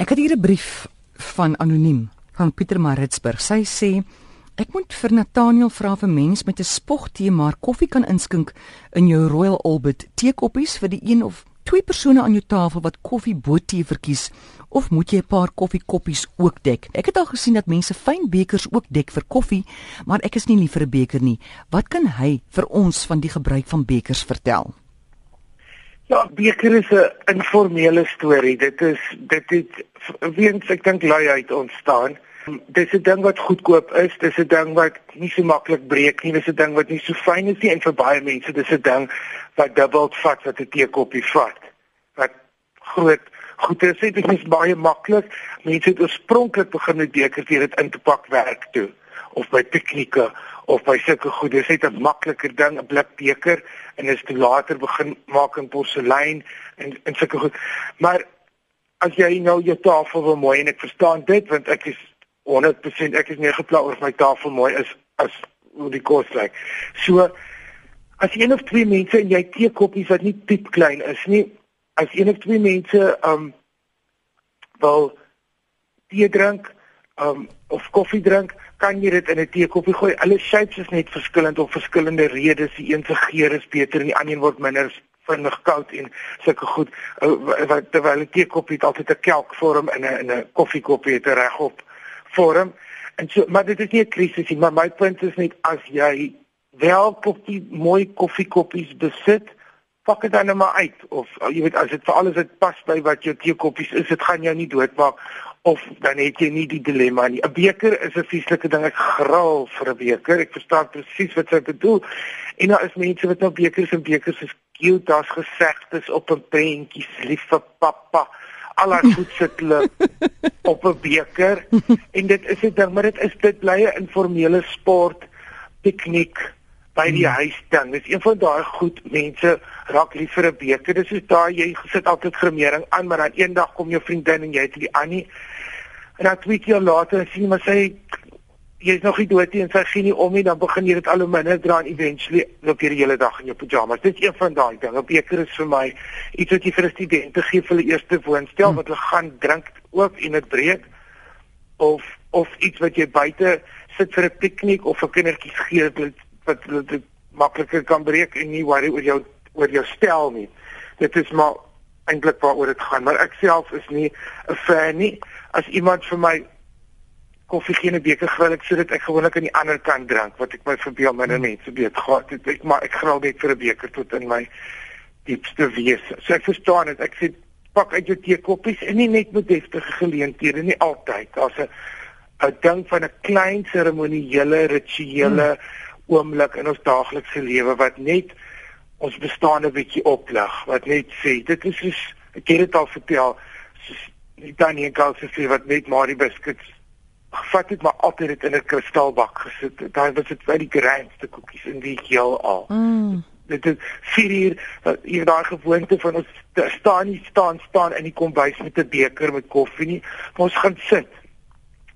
Ek het hier 'n brief van anoniem van Pieter Maritsburg. Sy sê ek moet vir Nathaniel vra of 'n mens met 'n spogtee maar koffie kan inskink in jou Royal Albert teekoppies vir die een of twee persone aan jou tafel wat koffie bo tee verkies of moet jy 'n paar koffiekoppies ook dek? Ek het al gesien dat mense fyn bekers ook dek vir koffie, maar ek is nie lief vir 'n beker nie. Wat kan hy vir ons van die gebruik van bekers vertel? Ja, beker is 'n informele storie. Dit is dit het weens ek dink luiheid ontstaan. Dis 'n ding wat goedkoop is, dis 'n ding wat nie so maklik breek nie, dis 'n ding wat nie so fyn is nie en vir baie mense dis 'n ding wat dubbel vat wat 'n teekoppie vat. Wat groot goed is, dit is baie maklik. Mense het oorspronklik begin met bekers hier dit in te pak werk toe of by piknieke of by sulke goed. Dis net 'n makliker ding, 'n blikbeker en is toe later begin maak in porselein en en sulke goed. Maar as jy nou jou tafel wil mooi en ek verstaan dit want ek is 100% ek is nie gepla oor my tafel mooi is as hoe die kos lyk. So as een of twee mense en jy teekoppies wat nie piep klein is nie, as een of twee mense um wil tee drink um of koffie drink, kan jy dit in 'n teekoppie gooi. Alle shapes is net verskillend of verskillende redes. Die een se geur is beter en die ander word minder vinnig koud en sulke goed. Wat terwyl 'n teekoppie altyd 'n kelkvorm en 'n 'n koffiekoppie het regop vorm. En so maar dit is nie 'n krisis nie, maar my punt is net as jy wel koffie mooi koffiekoppies besit, pak dit dan net maar uit of jy weet as dit vir alles dit pas by wat jou teekoppies is, dit gaan jou nie doodmaak of dan het jy nie die dilemma nie. 'n Beker is 'n vieslike ding. Ek gril vir 'n beker. Ek verstaan presies wat sy bedoel. En daar is mense wat nou bekers en bekers is cute. Daar's gesegdes op 'n prentjie, lief vir pappa. Al haar goed sit hulle op 'n beker. En dit is 'n ding, maar dit is dit bly 'n informele sport piknik by die hmm. huis ding. Dis een van daai goed mense raak lief vir 'n beker. Dis soos daai jy gesit altyd gremering aan, maar dan eendag kom jou vriendin en jy het die Annie. En dan twee keer later sien maar sy jy's nog nie dood nie en sy gee nie om nie, dan begin jy dit al hoe minder dra en eventually loop jy die hele dag in jou pyjamas. Dit is een van daai dinge. 'n Beker is vir my iets wat jy vir 'n student gee vir hulle eerste woonstel hmm. wat hulle gaan drink ook en dit breek of of iets wat jy buite sit vir 'n piknik of vir kindertjies gee wat dit makliker kan breek en nie worry oor jou oor jou stel nie. Dit is maar eintlik waaroor dit gaan, maar ek self is nie 'n fan nie. As iemand vir my koffie gee in 'n beker grill ek sodat ek gewoonlik aan die ander kant drink wat ek my verbeel minder mense weet gehad het ek maar ek grill net vir 'n beker tot in my diepste wese. So ek verstaan dit. Ek sê pak uit jou teekoppies en nie net met deftige geleenthede nie altyd. Daar's 'n 'n ding van 'n klein seremoniële rituele hmm oomblik in ons daaglikse lewe wat net ons bestaan 'n bietjie oplig, wat net sê dit is soos ek het dit al vertel, soos die tannie Karls sê wat net Marie biscuits gevat het maar altyd dit in 'n kristalbak gesit. Daai was dit baie die grynste koekies in die heel al. Mm. Dit is vir hier hier daai gewoonte van ons staan nie staan staan in die kombuis met 'n beker met koffie nie. Ons gaan sit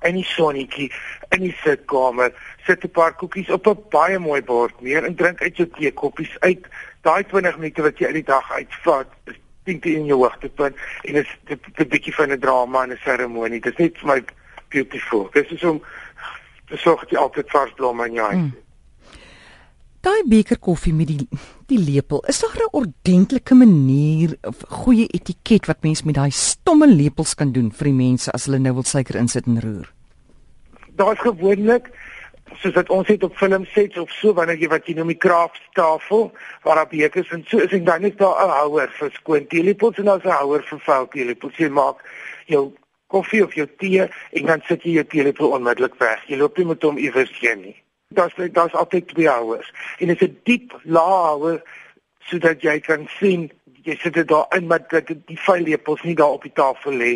in die sonnetjie in die sitkamer, sit 'n paar koekies op 'n baie mooi bord neer en drink uit jou teekoppies uit. Daai 20 minute wat jy uit die dag uitvat, is dink in jou hoogtepunt en is dit 'n bietjie van 'n drama en 'n seremonie. Dit is net vir my beautiful. Dit is om te sorg dat jy altyd vars blomme in jou huis het. Mm. Daai beker koffie met die die lepel, is daar 'n ordentlike manier of goeie etiket wat mens met daai stomme lepels kan doen vir die mense as hulle nou wil suiker insit en roer? Daar's gewoonlik soos wat ons het op film sets of so wanneer jy wat jy noem die kraftstafel waar daar bekers en so is en dan is daar 'n houer vir skoon teelepels en dan 'n houer vir vuil teelepels. Jy maak jou koffie of jou tee en dan sit jy jou teelepel onmiddellik weg. Jy loop nie met hom iewers heen nie daar's daar's altyd twee houers en dit is 'n diep lae sodat jy kan sien jy sit dit daar in maar dat die vuil lepels nie daar op die tafel lê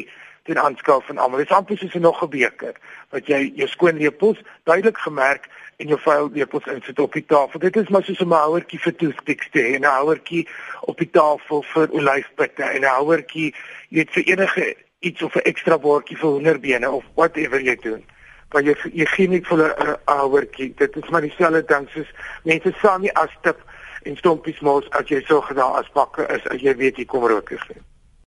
ten aanskou van almal. Dit is amper soos 'n nog 'n beker wat jy jou skoon lepels duidelik gemerk en jou vuil lepels insit op die tafel. Dit is maar soos 'n houertjie vir toothpicks te hê en 'n houertjie op die tafel vir olyfpitte en 'n houertjie jy weet vir enige iets of 'n ekstra bordjie vir hoenderbene of whatever jy doen want jy jy gee nie vir 'n ouertjie. Dit is maar dieselfde ding soos mense saam nie as tip en stompies mos as jy so gedaan as bakke is as jy weet jy kom rook is.